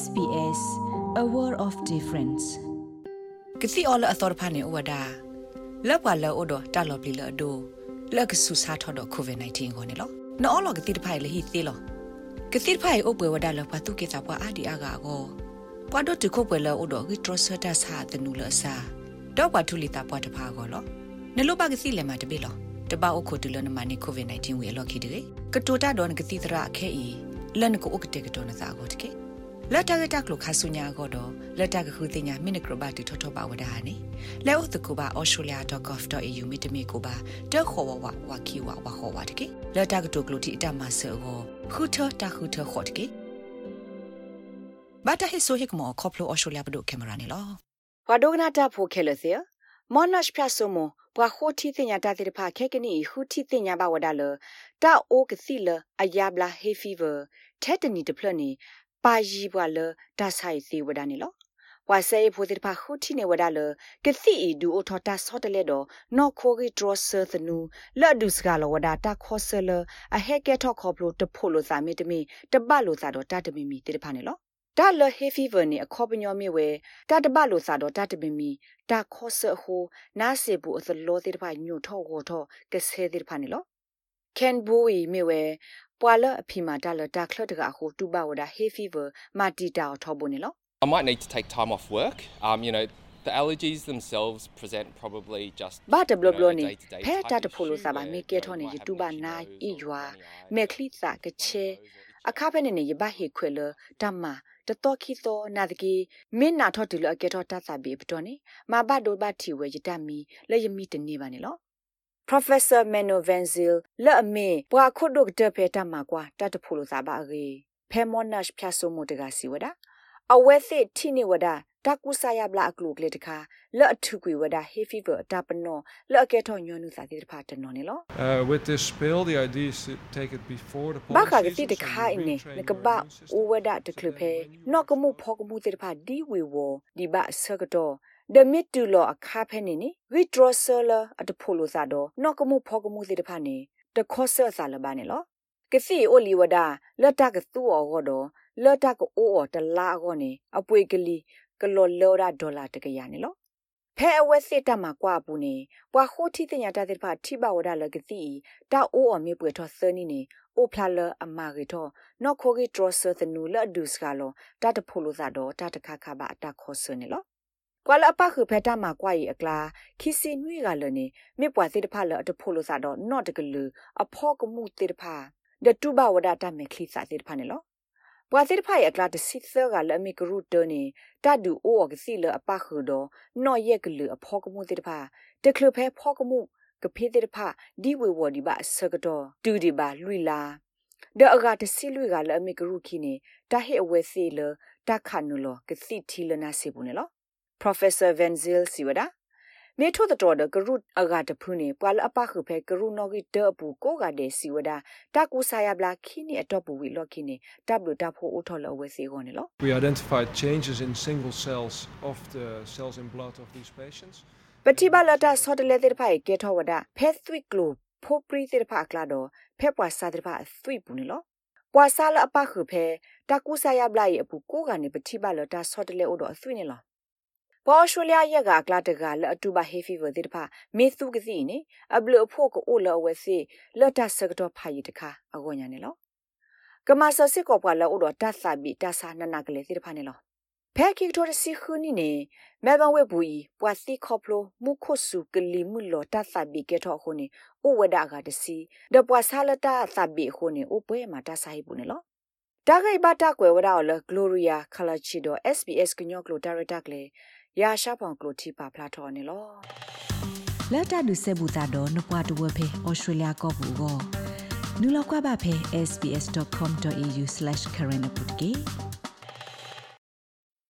SBS a world of difference ကစီအော်လအသော်ဖာနေဝဒါလောက်ပါလောအိုဒတာလော်ပလီလောဒိုလက်ကဆူစာထော်တော့ကိုဗစ် -19 ကိုနေလောနော်လောကတိတဖိုင်လေဟီသေးလောကတိတဖိုင်အိုပွဲဝဒါလောပါတုကေတာပွားအာဒီအာဂါကိုပွားတော့တခုပွဲလောအိုဒဂီထရဆတာစာတနူလဆာတော့ပွားထူလီတာပွားတဖာကိုလောနလိုပါကစီလေမှာတပိလောတပအိုခိုတူလနမနီကိုဗစ် -19 ဝေလော်ခီတေကတိုတာတော့ကတိတရာခဲဤလန်ကိုဥကတေကတော်နစာကိုတကေ လက်တကတကလခဆုညာကတော့လက်တကခုတင်ညာမိနကရဘတီထောထောပါဝဒါနေလဲဥတကူပါ australia.gov.au မိတမီကိုပါတက်ခေါ်ဝဝဝကီဝဝခေါ်ဝတကေလက်တကတုကလူတီအတမဆောခုထတခုထခေါ်တကေဘာတဟိဆိုဟိကမောခေါပလို australia ဘဒုကင်မရာနေလောဝါဒိုဂနာတာဖိုခဲလစီမောနရှ်ဖျာဆိုမဘွာခိုတီတင်ညာတာတိဖာခဲကနီဟူတီတင်ညာဘဝဒါလတာအိုကစီလအယာဘလာဟေဖီဗာတက်တနီတဖလနီ ပါရီဘွာလဒါဆိုင်စီဝဒနီလောဝါဆေဖိုတိဖာခုတီနေဝဒါလကစီအီဒူအိုထတာဆော့တလက်တော့နော့ခိုဂီဒရောဆာသနူလတ်ဒုစကလဝဒါတာခောဆလအဟက်ကဲထော့ခေါပလိုတဖို့လိုစာမီတမီတပတ်လိုစာတော့တတမီမီတိတဖာနေလောတာလဟေဖီဗာနီအခေါပညောမီဝဲတာတပတ်လိုစာတော့တတမီမီတာခောဆဟိုနာစေဘူးအသလောတိတဖာညိုထော့ဟောထော့ကဆဲတိတဖာနေလောကန်ဘူဝီမီဝဲ ပွာလအဖီမာတာလတာခလတ်တကအခုတူဘဝဒါဟေဖီဗာမာတီတာထောဘုန်နော် I might need to take time off work um you know the allergies themselves present probably just ဘာတဘလဘလနေဖဲတာတဖိုလိုစာပါမေကေထောနေယူတူဘနာအီယွာမေခလိစာကချေအခါဖဲနေနေရဘဟေခွေလတမတတော်ခိသောနာတကေမင်းနာထော့တူလအကေထောတတ်စာဘေပတော်နေမဘဒိုဘတီဝဲယတမီလက်ယမီတနေပါနေလော Professor Menno Venzil လက်အမေဘွာခုဒုတ်တဖေတမကွာတတ်တဖို့လို့သာပါရေဖဲမောနတ်ဖြတ်ဆိုမှုတကစီဝဒအဝဲစစ်ထိနေဝဒတကုဆာယဘလာအကလုကလေတခါလက်အထုကွေဝဒဟေဖီဗာတပနောလက်အကဲထောညွန်းနုစာတိတဖာတနော်နေလော Uh, with this spill, the idea is to take it before the ဘာ pollen ခါက season, တိတ so ခါ you အင်းနေ retrain န your ကဘာ immune system အိုဝဒတကလဖဲနော့ကမှုဖောကမှုတိတဖာဒီဝေဝဒီဘဆကတော့ ဒမစ်တူလောအခါဖဲနေနေဝီဒရဆလာအတဖိုလိုစာတော့နော့ကမှုဖောကမှုတိတဖာနေတခောဆဆာလဘာနေလောကစီအိုလီဝဒလက်တကသူ့အော်တော့လက်တကအိုးအော်တလာအော်နေအပွေကလေးကလောလောရဒေါ်လာတကရနေလောဖဲအဝဲစစ်တမှာကွာပူနေပွာခိုတီတင်ညာတတဲ့ဖာထိဘဝဒလကတိတာအိုးအော်မြေပွေထောဆနီနေအိုဖလာလအမာရီထောနော့ခိုဂီဒရဆသနူလဒုစကလောတတဖိုလိုသာတော့တတခခဘာအတခောဆနေလော ကွာလအပခုဖဲတမှာကွာရီအကလာခီစီနွေကလနေမြေပွာစစ်တဖလအတဖိုလိုသာတော့နော့တကလူအဖောကမှုတေတဖာဒတူဘဝဒတမေခလိစာတေတဖာနေလောပွာစစ်တဖာရဲ့အကလာတစစ်သကလအမီကရုတနေတဒူအိုကစီလအပခုတော့နော့ရက်ကလူအဖောကမှုတေတဖာတကလဖဲဖောကမှုကဖေးတေတဖာဒီဝေဝဒီပါဆကတော့တူဒီပါလွိလာဒေအဂါတစီလွေကလည်းအမေကရုခိနေတာဟေအဝဲစီလတာခနုလကစီတီလနာစီဘူးနေလော Professor Venzil Siwada မေထိုတတော်ဒဂရုအဂါတဖုန်ပွာလအပခုဖဲဂရုနောဂီဒပူကိုကတဲ့စီဝဒတာကူဆာယဘလာခိနီအတော့ပူဝီလော့ခိနီတပ်လူတပ်ဖို့အထော်လောဝဲစီကောနေလော We identified changes in single cells of the cells in blood of these patients. ပတိဘလတာဆော့တလေတဲ့ဖိုင်ကေထောဝဒဖဲသွိကလိုဖိုပရီတဲ့ဖာကလာတော့ဖဲပွာစာတဲ့ဖာသွိပူနေလောပွာစာလအပခုဖဲတာကူဆာယဘလာရဲ့အပူကိုကနေပတိဘလတာဆော့တလေအိုတော့သွိနေလော ပေါ်ရှူလျာရက်ကကလာတကလအတူပါဟေဖီဝတဲ့ဖာမေသူကစီနေအဘလဖို့ကိုအိုလောဝဲစီလတ်တဆကတော့ဖာရီတခါအကောညာနေလောကမဆစစ်ကောပွာလောအိုတော့တတ်စာဘီတဆာနနာကလေးတဲ့ဖာနေလောဖဲခိတိုရစီခူနီနေမဲဘဝဲဘူးီပွာစီခေါပလိုမုခုစုကလီမူလောတတ်စာဘီကေထောခုနေအိုဝဒကတစီဒပွာဆာလတာစာဘီခုနေအိုပွဲမှာတဆာဟိဘူးနေလောတာဂိဘတာကွယ်ဝဒါလဂလိုရီယာခလာချီဒို SBS ကညော့ကလိုဒါရတာကလေ ရာရှာပောင်ကလိုတီပါဖလာထော်နေလောလက်တဒုစေဘူတာတော့နပွားတဝဖေဩစတြေးလျကောဘူကိုနူလောက်ကွာပါဖေ sbs.com.au/current update